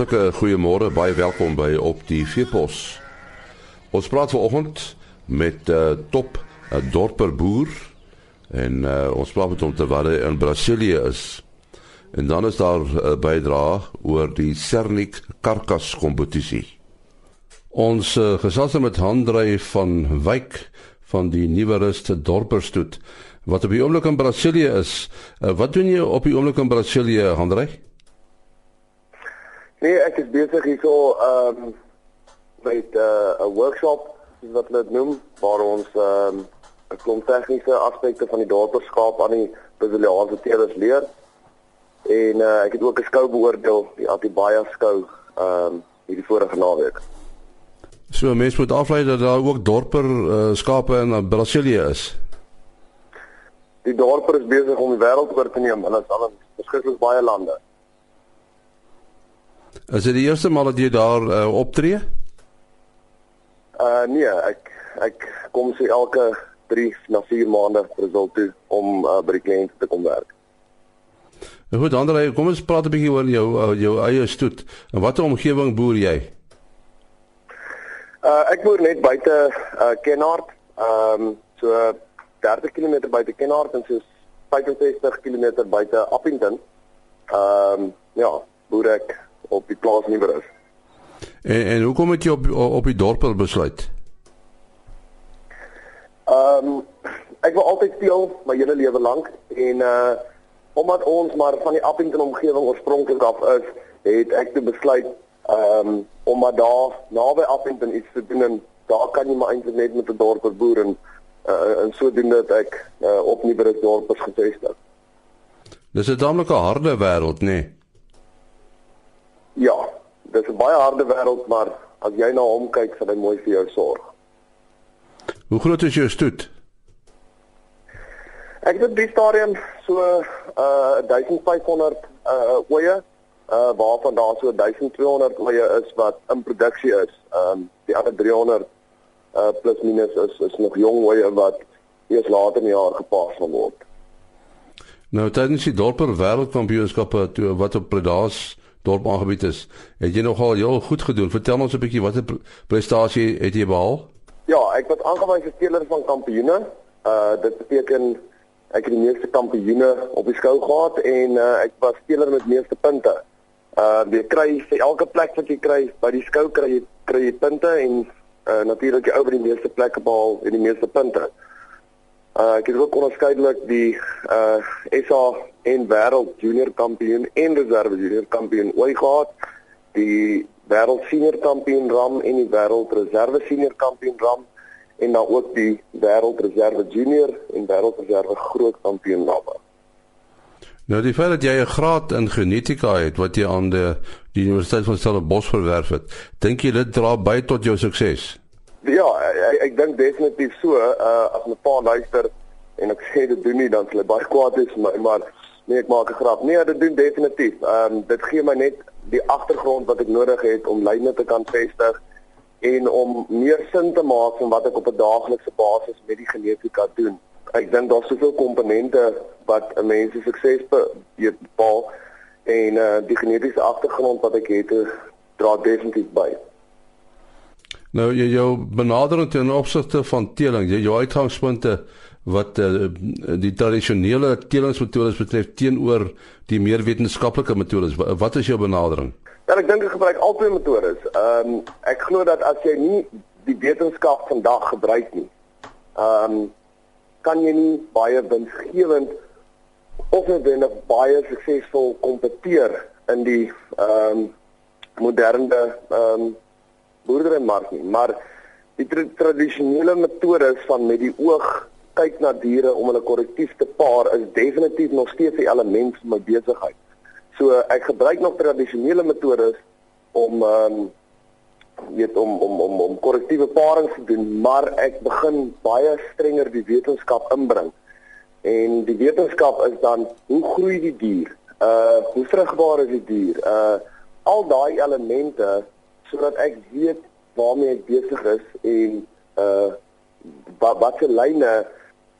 Hartlike goeiemôre, baie welkom by op die Veepos. Ons praat vanoggend met 'n uh, top 'n uh, dorper boer en uh, ons praat met hom terwyl hy in Brasilië is. En dan is daar 'n uh, bydrae oor die Cernik karkas kompetisie. Ons uh, gesels met Handrey van Wyk van die Nuwe Rust dorperstoet wat op die oomblik in Brasilië is. Uh, wat doen jy op die oomblik in Brasilië, Handrey? Nee, ek is besig hierso ehm um, met 'n uh, workshop wat hulle dit noem waar ons ehm um, 'n klomp tegniese aspekte van die dorperskaap aan die Brasiliaanse teelers leer. En uh, ek het ook 'n skou beoordeel, die Atibaia skou ehm um, hierdie vorige naweek. So mense moet aflei dat daar ook dorper uh, skape in Brasilië is. Die dorper is besig om die wêreld oor te neem, hulle is al in verskeie baie lande. Is dit die eerste maal dat jy daar uh, optree? Uh nee, ek ek kom so elke 3 na 4 maande result toe om uh, by die kliënte te kom werk. Goed, Andre, kom ons praat 'n bietjie oor jou uh, jou eie stoet. In watter omgewing boer jy? Uh ek boer net buite uh Kenhardt. Ehm um, so 30 km buite Kenhardt en so 65 km buite Appington. Ehm um, ja, boer ek op die plaas nie meer is. En en hoekom het jy op op die dorp besluit? Ehm um, ek wou altyd speel my hele lewe lank en uh omdat ons maar van die Appington omgewing oorspronklik af is, het ek te besluit ehm um, om maar daar naby Appington iets te doen en daar kan jy maar eintlik net met 'n dorp boer en uh, en sodoende dat ek uh, op Nieuwebrug is gevestig. Dis 'n tamelike harde wêreld, nê? Nee? Ja, dis 'n baie harde wêreld, maar as jy na hom kyk, sal hy mooi vir jou sorg. Hoe groot is jou stoet? Ek het die stadium so uh 1500 uh oeye, uh waarvan daar so 1200 oeye is wat in produksie is. Um die ander 300 uh plus minus is is nog jong oeye wat eers later in die jaar gepas gaan word. Nou tydens die dorper wêreldkampioenskappe toe wat op Predas dorp aangebied is. Het jy nogal heel goed gedoen. Vertel ons 'n bietjie watter prestasie het jy behaal? Ja, ek was aangewys as speler van kampioene. Uh dit beteken ek het die meeste kampioene op die skou gehad en uh ek was speler met meeste punte. Uh jy kry vir elke plek wat jy kry by die skou kry jy kry jy punte en uh natuurlik jy ou by die meeste plekke behaal en die meeste punte. Uh ek het ook onderskeidelik die uh SA en wêreld junior kampioen en reserve junior kampioen ooit gehad. Die wêreld senior kampioen ram en die wêreld reserve senior kampioen ram en dan ook die wêreld reserve junior en wêreld reserve groot kampioen ram. Nou die feit dat jy 'n graad in genetika het wat jy aan die, die Universiteit van Stellenbosch verwerf het, dink jy dit dra by tot jou sukses? Ja, ek, ek dink definitief so. Uh as 'n paar luister en ek sê dit doen nie dan hy baie kwaad is, maar maar nee, ek maak 'n grap. Nee, dit doen definitief. Ehm um, dit gee my net die agtergrond wat ek nodig het om lyne te kan vestig en om meer sin te maak van wat ek op 'n daaglikse basis met die genetika doen. Ek dink daar's soveel komponente wat 'n mens se sukses bepaal en uh die genetiese agtergrond wat ek het dra definitief by. Nou jy jou benadering ten opsigte van teeling, jy jou uitgangspunte wat uh, die tradisionele teelingsmetodes betref teenoor die meer wetenskaplike metodes. Wat is jou benadering? Ja, ek dink ek gebruik albei metodes. Ehm um, ek glo dat as jy nie die wetenskap vandag gebruik nie, ehm um, kan jy nie baie winsgewend of net baie suksesvol kompeteer in die ehm um, moderne ehm um, boerderymark nie, maar die tra tradisionele metodes van met die oog kyk na diere om hulle korrektief te paar is definitief nog steeds 'n element van my besigheid. So ek gebruik nog tradisionele metodes om ehm um, weet om om om om korrektiewe parings te doen, maar ek begin baie strenger die wetenskap inbring. En die wetenskap is dan hoe groei die dier? Uh hoe vrugbaar is die dier? Uh al daai elemente sodat ek weet waarmee ek besig is en uh wat watter lyne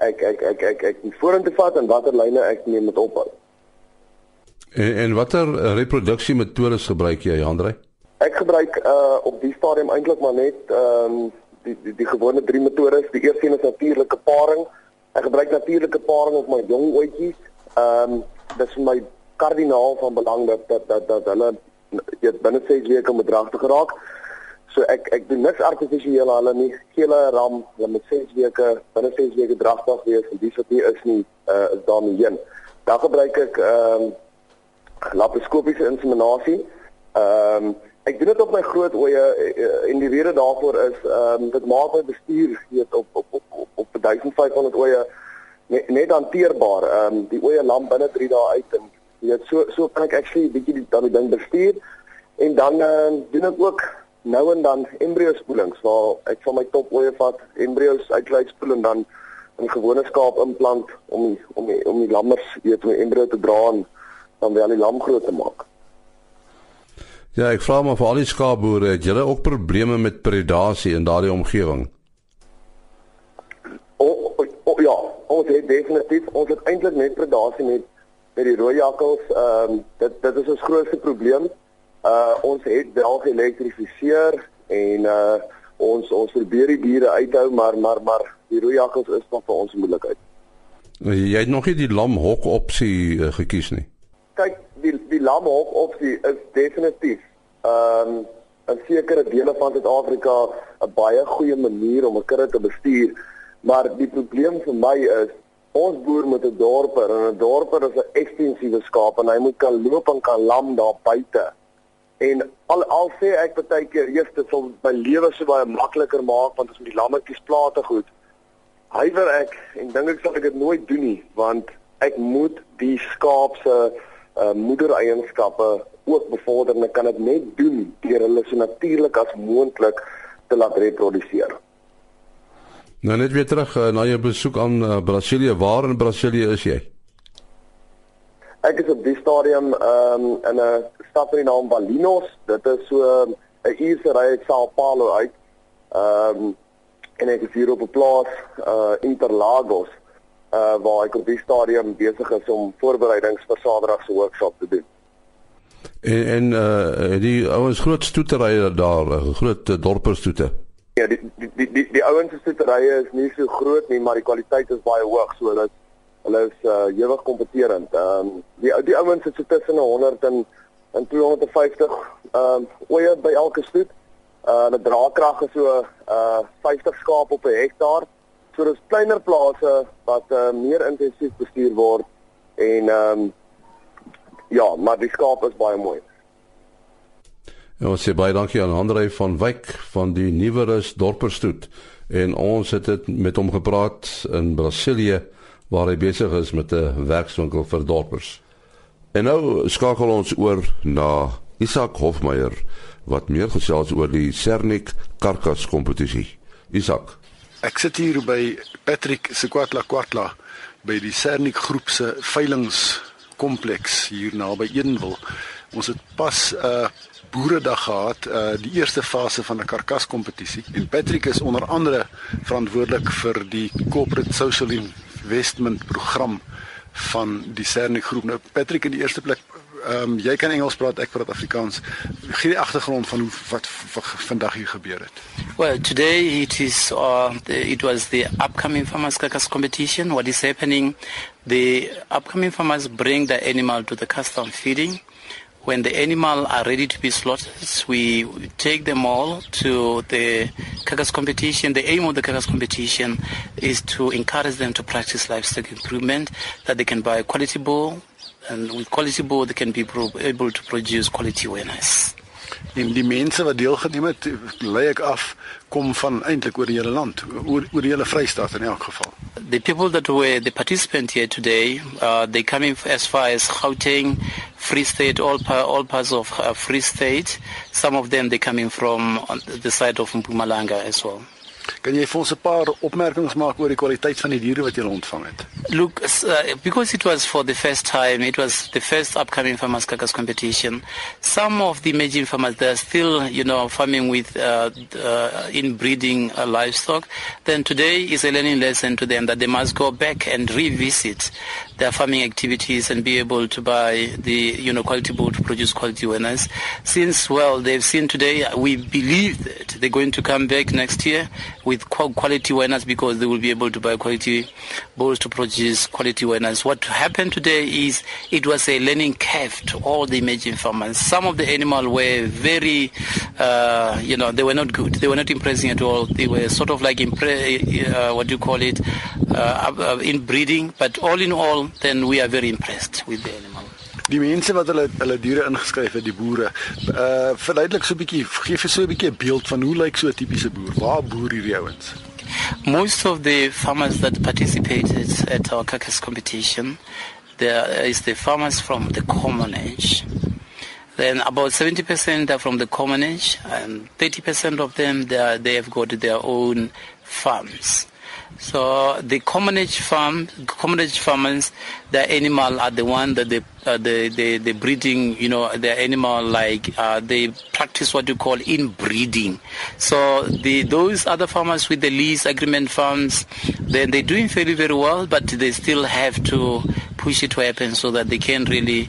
ek ek ek ek ek moet vorentoe vat en watter lyne ek neem met ophou. En en watter reproduksie metodes gebruik jy, Andre? Ek gebruik uh op die stadium eintlik maar net ehm um, die, die die gewone drie metodes. Die eerste een is natuurlike paring. Ek gebruik natuurlike paring op my jong oetjies. Ehm um, dis vir my kardinaal van belang dat dat dat, dat hulle weet binne 6 weke moet dragtig geraak. So ek ek doen niks artifisieel hulle nie. Gele ram, hulle moet 6 weke binne 6 weke dragtig wees en dis wat nie is nie uh is daarmee heen. Dan gebruik ek ehm um, laparoskopiese inseminasie. Ehm um, ek doen dit op my groot oeye en die rede daarvoor is ehm um, dit maak my bestuur weet op op op op, op 1500 oeye net, net hanteerbaar. Ehm um, die oeye lam binne 3 dae uit en weet so so kan ek actually 'n bietjie dan die ding bestuur en dan uh, doen ek ook nou en dan embrio spoelings waar ek van my top oeye vat embrios uitlei spoel en dan in gewone skaap implant om die, om die, om die lammers weet om die embrio te dra en dan wel die lam groot te maak. Ja, ek vra maar vir al die skaapboere, het julle ook probleme met predasie in daardie omgewing? O, o, o ja, ons het definitief ons het eintlik net predasie met met die rooi jakkals. Ehm um, dit dit is ons grootste probleem. Uh ons het wel geelektrifiseer en uh ons ons probeer die diere uithou, maar maar maar die rooi jakkals is nog vir ons moeilikheid. Jy het nog nie die lamhok opsie uh, gekies nie kyk die die lamhok opsie is definitief ehm um, 'n sekere dele van Suid-Afrika 'n baie goeie manier om 'n kudde te bestuur, maar die probleem vir my is ons boer met 'n dorper en 'n dorper is 'n ekstensiewe skaap en hy moet kan loop en kan lam daar buite. En al al sê ek baie keer, "Jesus, dit sal my lewe so baie makliker maak want as met die lammetjies plate goed." Hywer ek en dink ek sal ek dit nooit doen nie, want ek moet die skaap se uh, moedereienskappe ook bevorder en ek kan dit net doen deur hulle so natuurlik as moontlik te laat reproduseer. Nou net weer terug uh, na jou besoek aan uh, Brasilië. Waar in Brasilië is jy? Ek is op die stadium um, in 'n stad met die naam Balinos. Dit is so 'n uur se ry uit Sao Paulo uit. Ehm um, en ek is hier op 'n plaas uh Interlagos uh waar ek op die stadium besig is om voorbereidings vir Saterdag se workshop te doen. En en uh die ouens groot stoeterye daar, groot uh, dorperstoete. Ja, die die die die, die ouens se stoeterye is nie so groot nie, maar die kwaliteit is baie hoog, so hulle hulle is uh ewig kompeterend. Ehm um, die die ouens sit so tussen 100 en en 250 ehm um, oeye by elke stoet. Uh hulle draagkrag is so uh 50 skaap op 'n hektaar. So dis kleiner plase wat uh, meer intensief bestuur word en ehm um, ja, maar die skaap is baie mooi. Ja, ons sê baie dankie aan Andre van Wyk van die Nuwerus Dorperstoet en ons het dit met hom gepraat in Brasilië waar hy besig is met 'n werkswinkel vir dorpers. En nou skakel ons oor na Isak Hofmeyer wat meer gesels oor die Cernik karkas kompetisie. Isak Ek sit hier by Patrick Sekwatla Kwatla by die Cernik groep se veilingkompleks hier naby Edenwil. Ons het pas 'n uh, boeredag gehad, uh, die eerste fase van 'n karkaskompetisie en Patrick is onder andere verantwoordelik vir die corporate social investment program van die Cernik groep. Nou Patrick in die eerste plek ehm um, jy kan Engels praat, ek praat Afrikaans. Gee die agtergrond van hoe wat vandag hier gebeur het. Well, today it is uh the, it was the upcoming farmers carcass competition. What is happening? The upcoming farmers bring the animal to the custom feeding. When the animal are ready to be slaughtered, we take them all to the carcass competition. The aim of the carcass competition is to encourage them to practice livestock improvement, that they can buy quality bull, and with quality board they can be able to produce quality winners. En die mense wat deelgeneem het, lei ek af kom van eintlik oor die hele land, oor oor die hele Vrystaat in elk geval. The people that were the participant here today, uh they coming as far as Gauteng, Free State, all all parts of uh, Free State. Some of them they coming from the side of Mpumalanga as well. Jy vir ons 'n paar opmerkings maak oor die kwaliteit van die diere wat jy ontvang het? Look, uh, because it was for the first time, it was the first upcoming farmers carcass competition. Some of the emerging farmers they're still, you know, farming with uh, uh, inbreeding uh, livestock. Then today is a learning lesson to them that they must go back and revisit their farming activities and be able to buy the, you know, quality bull to produce quality winners. Since well, they've seen today, we believe that they're going to come back next year with quality winners because they will be able to buy quality bulls to produce quality winners. What happened today is it was a learning curve to all the emerging farmers. Some of the animals were very, uh, you know, they were not good. They were not impressing at all. They were sort of like, impre- uh, what do you call it, uh, uh in breeding. But all in all, then we are very impressed with the animal. Die mense wat hulle hulle diere ingeskryf het die boere uh verduidelik so 'n bietjie gee vir so 'n bietjie 'n beeld van hoe lyk so 'n tipiese boer? Waar boer hierdie ouens? Most of the farmers that participated at our carcass competition there is the farmers from the common age. Then about 70% are from the common age and 30% of them they, are, they have got their own farms So the commonage farm, commonage farmers, the animal are the one that they, uh, the, breeding, you know, the animal like uh, they practice what you call inbreeding. So the those other farmers with the lease agreement farms, then they're doing very very well, but they still have to push it to happen so that they can really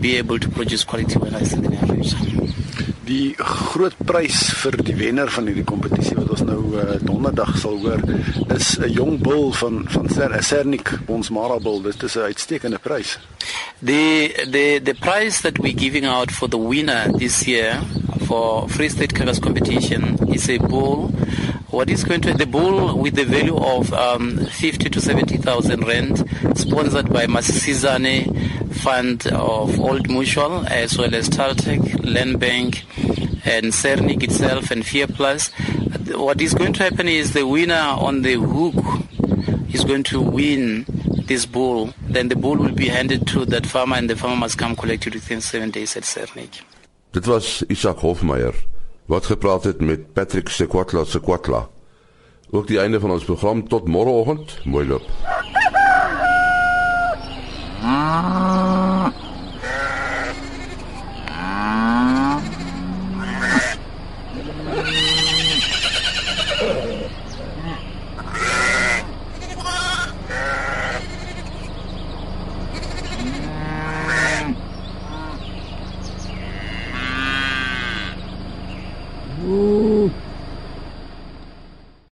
be able to produce quality winners in the near future. Die groot prys vir die wenner van hierdie kompetisie wat ons nou uh, donderdag sal hoor is 'n jong bul van van Sernik ons Marabel dit is 'n uitstekende prys. The the the prize that we giving out for the winner this year for Free State Carcass competition is a bull. What is going to the bull with the value of um, 50 to 70,000 rand sponsored by Masisizane Fund of Old Mutual as well as Taltech Land Bank and Cernic itself and Fear Plus what is going to happen is the winner on the hook is going to win this bull then the bull will be handed to that farmer and the farmer must come collect it within 7 days at Cernic Dit was Isak Hofmeyer wat gepraat het met Patrick Sekwatla Sekwatla. Ook die einde van ons program tot môreoggend. Mooi loop. Ah.